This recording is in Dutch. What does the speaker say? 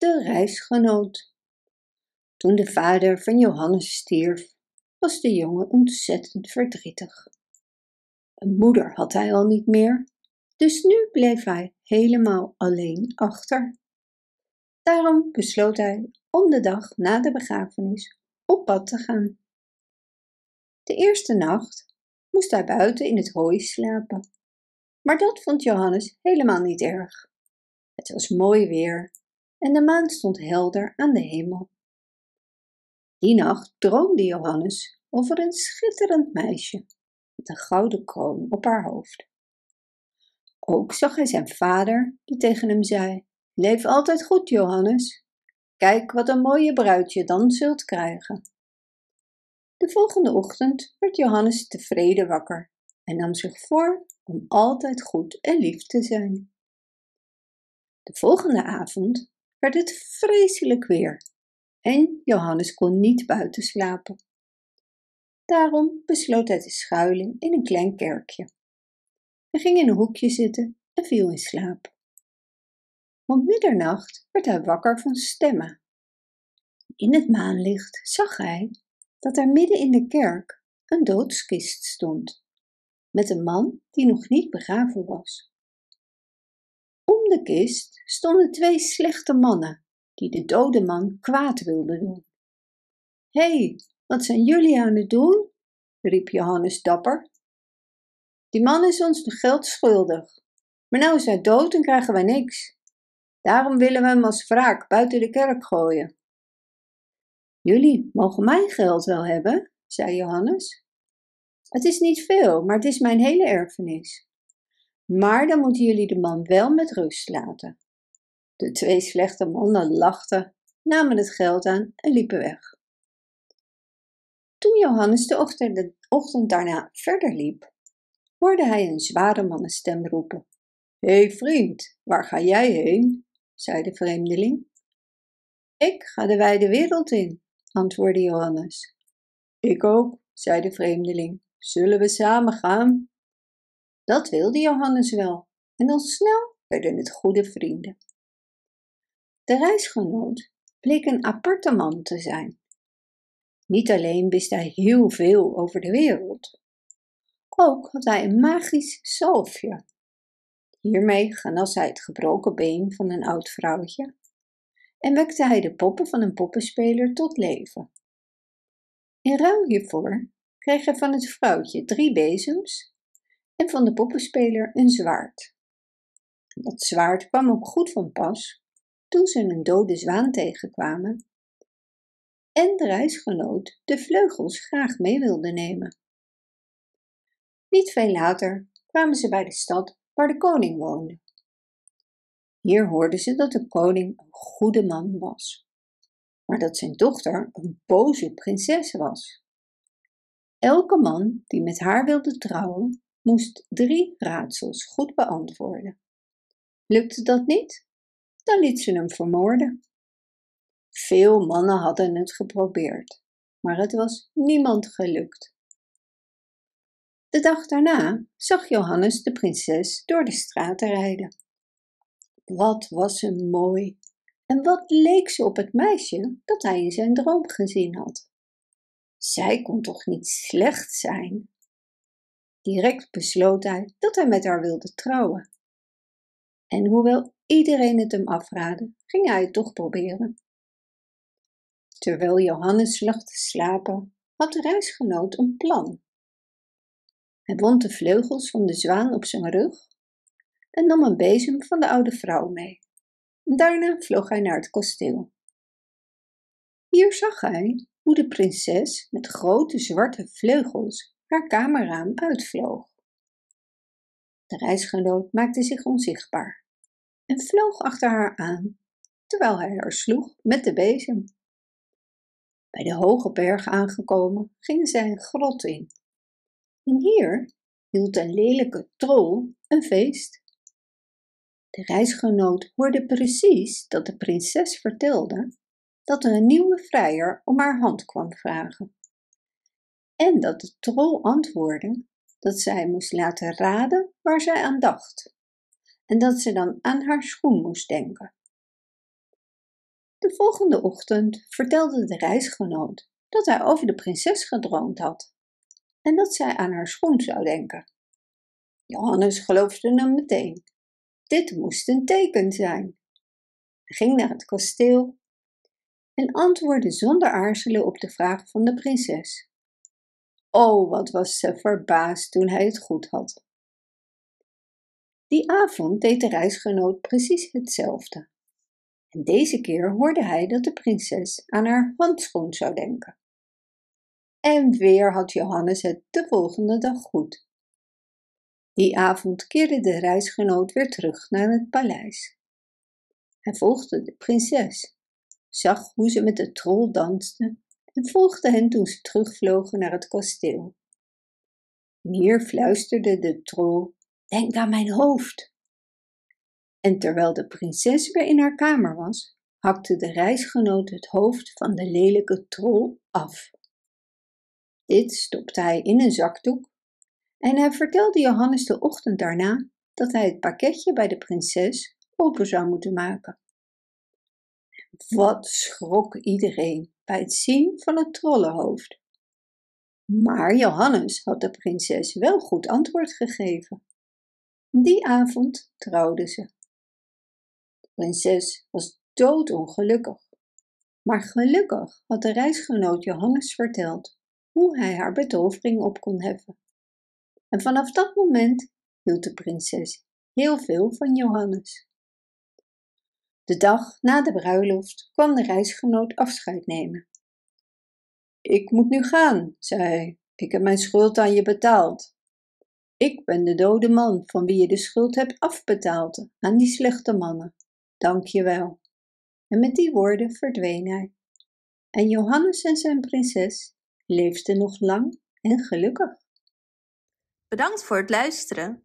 de reisgenoot. Toen de vader van Johannes stierf, was de jongen ontzettend verdrietig. Een moeder had hij al niet meer, dus nu bleef hij helemaal alleen achter. Daarom besloot hij om de dag na de begrafenis op pad te gaan. De eerste nacht moest hij buiten in het hooi slapen. Maar dat vond Johannes helemaal niet erg. Het was mooi weer en de maan stond helder aan de hemel. Die nacht droomde Johannes over een schitterend meisje met een gouden kroon op haar hoofd. Ook zag hij zijn vader, die tegen hem zei: Leef altijd goed, Johannes. Kijk wat een mooie bruid je dan zult krijgen. De volgende ochtend werd Johannes tevreden wakker en nam zich voor om altijd goed en lief te zijn. De volgende avond werd het vreselijk weer en Johannes kon niet buiten slapen. Daarom besloot hij te schuilen in een klein kerkje. Hij ging in een hoekje zitten en viel in slaap. Om middernacht werd hij wakker van stemmen. In het maanlicht zag hij dat er midden in de kerk een doodskist stond, met een man die nog niet begraven was. De kist stonden twee slechte mannen die de dode man kwaad wilden doen. Hé, hey, wat zijn jullie aan het doen? riep Johannes dapper. Die man is ons de geld schuldig, maar nou is hij dood en krijgen wij niks. Daarom willen we hem als wraak buiten de kerk gooien. Jullie mogen mijn geld wel hebben, zei Johannes. Het is niet veel, maar het is mijn hele erfenis. Maar dan moeten jullie de man wel met rust laten. De twee slechte mannen lachten, namen het geld aan en liepen weg. Toen Johannes de ochtend, de ochtend daarna verder liep, hoorde hij een zware mannenstem roepen. Hé hey vriend, waar ga jij heen? zei de vreemdeling. Ik ga de wijde wereld in, antwoordde Johannes. Ik ook, zei de vreemdeling. Zullen we samen gaan? Dat wilde Johannes wel, en dan snel werden het goede vrienden. De reisgenoot bleek een aparte man te zijn. Niet alleen wist hij heel veel over de wereld, ook had hij een magisch zalfje. Hiermee genas hij het gebroken been van een oud vrouwtje en wekte hij de poppen van een poppenspeler tot leven. In ruil hiervoor kreeg hij van het vrouwtje drie bezems en van de poppenspeler een zwaard. Dat zwaard kwam ook goed van pas toen ze een dode zwaan tegenkwamen en de reisgenoot de vleugels graag mee wilde nemen. Niet veel later kwamen ze bij de stad waar de koning woonde. Hier hoorden ze dat de koning een goede man was, maar dat zijn dochter een boze prinses was. Elke man die met haar wilde trouwen, moest drie raadsels goed beantwoorden. Lukte dat niet, dan liet ze hem vermoorden. Veel mannen hadden het geprobeerd, maar het was niemand gelukt. De dag daarna zag Johannes de prinses door de straten rijden. Wat was ze mooi en wat leek ze op het meisje dat hij in zijn droom gezien had. Zij kon toch niet slecht zijn? Direct besloot hij dat hij met haar wilde trouwen. En hoewel iedereen het hem afraadde, ging hij het toch proberen. Terwijl Johannes lag te slapen, had de reisgenoot een plan. Hij wond de vleugels van de zwaan op zijn rug en nam een bezem van de oude vrouw mee. Daarna vloog hij naar het kasteel. Hier zag hij hoe de prinses met grote zwarte vleugels haar kamerraam uitvloog. De reisgenoot maakte zich onzichtbaar en vloog achter haar aan, terwijl hij haar sloeg met de bezem. Bij de hoge berg aangekomen gingen zij een grot in. En hier hield een lelijke trol een feest. De reisgenoot hoorde precies dat de prinses vertelde dat er een nieuwe vrijer om haar hand kwam vragen. En dat de trol antwoordde dat zij moest laten raden waar zij aan dacht en dat ze dan aan haar schoen moest denken. volgende ochtend vertelde de reisgenoot dat hij over de prinses gedroomd had en dat zij aan haar schoen zou denken. Johannes geloofde hem meteen. Dit moest een teken zijn. Hij ging naar het kasteel en antwoordde zonder aarzelen op de vraag van de prinses. Oh, wat was ze verbaasd toen hij het goed had. Die avond deed de reisgenoot precies hetzelfde. En deze keer hoorde hij dat de prinses aan haar handschoen zou denken. En weer had Johannes het de volgende dag goed. Die avond keerde de reisgenoot weer terug naar het paleis. Hij volgde de prinses, zag hoe ze met de trol danste en volgde hen toen ze terugvlogen naar het kasteel. Hier fluisterde de trol: Denk aan mijn hoofd. En terwijl de prinses weer in haar kamer was, hakte de reisgenoot het hoofd van de lelijke trol af. Dit stopte hij in een zakdoek en hij vertelde Johannes de ochtend daarna dat hij het pakketje bij de prinses open zou moeten maken. Wat schrok iedereen bij het zien van het trollenhoofd. Maar Johannes had de prinses wel goed antwoord gegeven. Die avond trouwden ze. De prinses was doodongelukkig. Maar gelukkig had de reisgenoot Johannes verteld hoe hij haar betovering op kon heffen. En vanaf dat moment hield de prinses heel veel van Johannes. De dag na de bruiloft kwam de reisgenoot afscheid nemen. Ik moet nu gaan, zei hij. Ik heb mijn schuld aan je betaald. Ik ben de dode man van wie je de schuld hebt afbetaald aan die slechte mannen. Dank je wel. En met die woorden verdween hij. En Johannes en zijn prinses leefden nog lang en gelukkig. Bedankt voor het luisteren.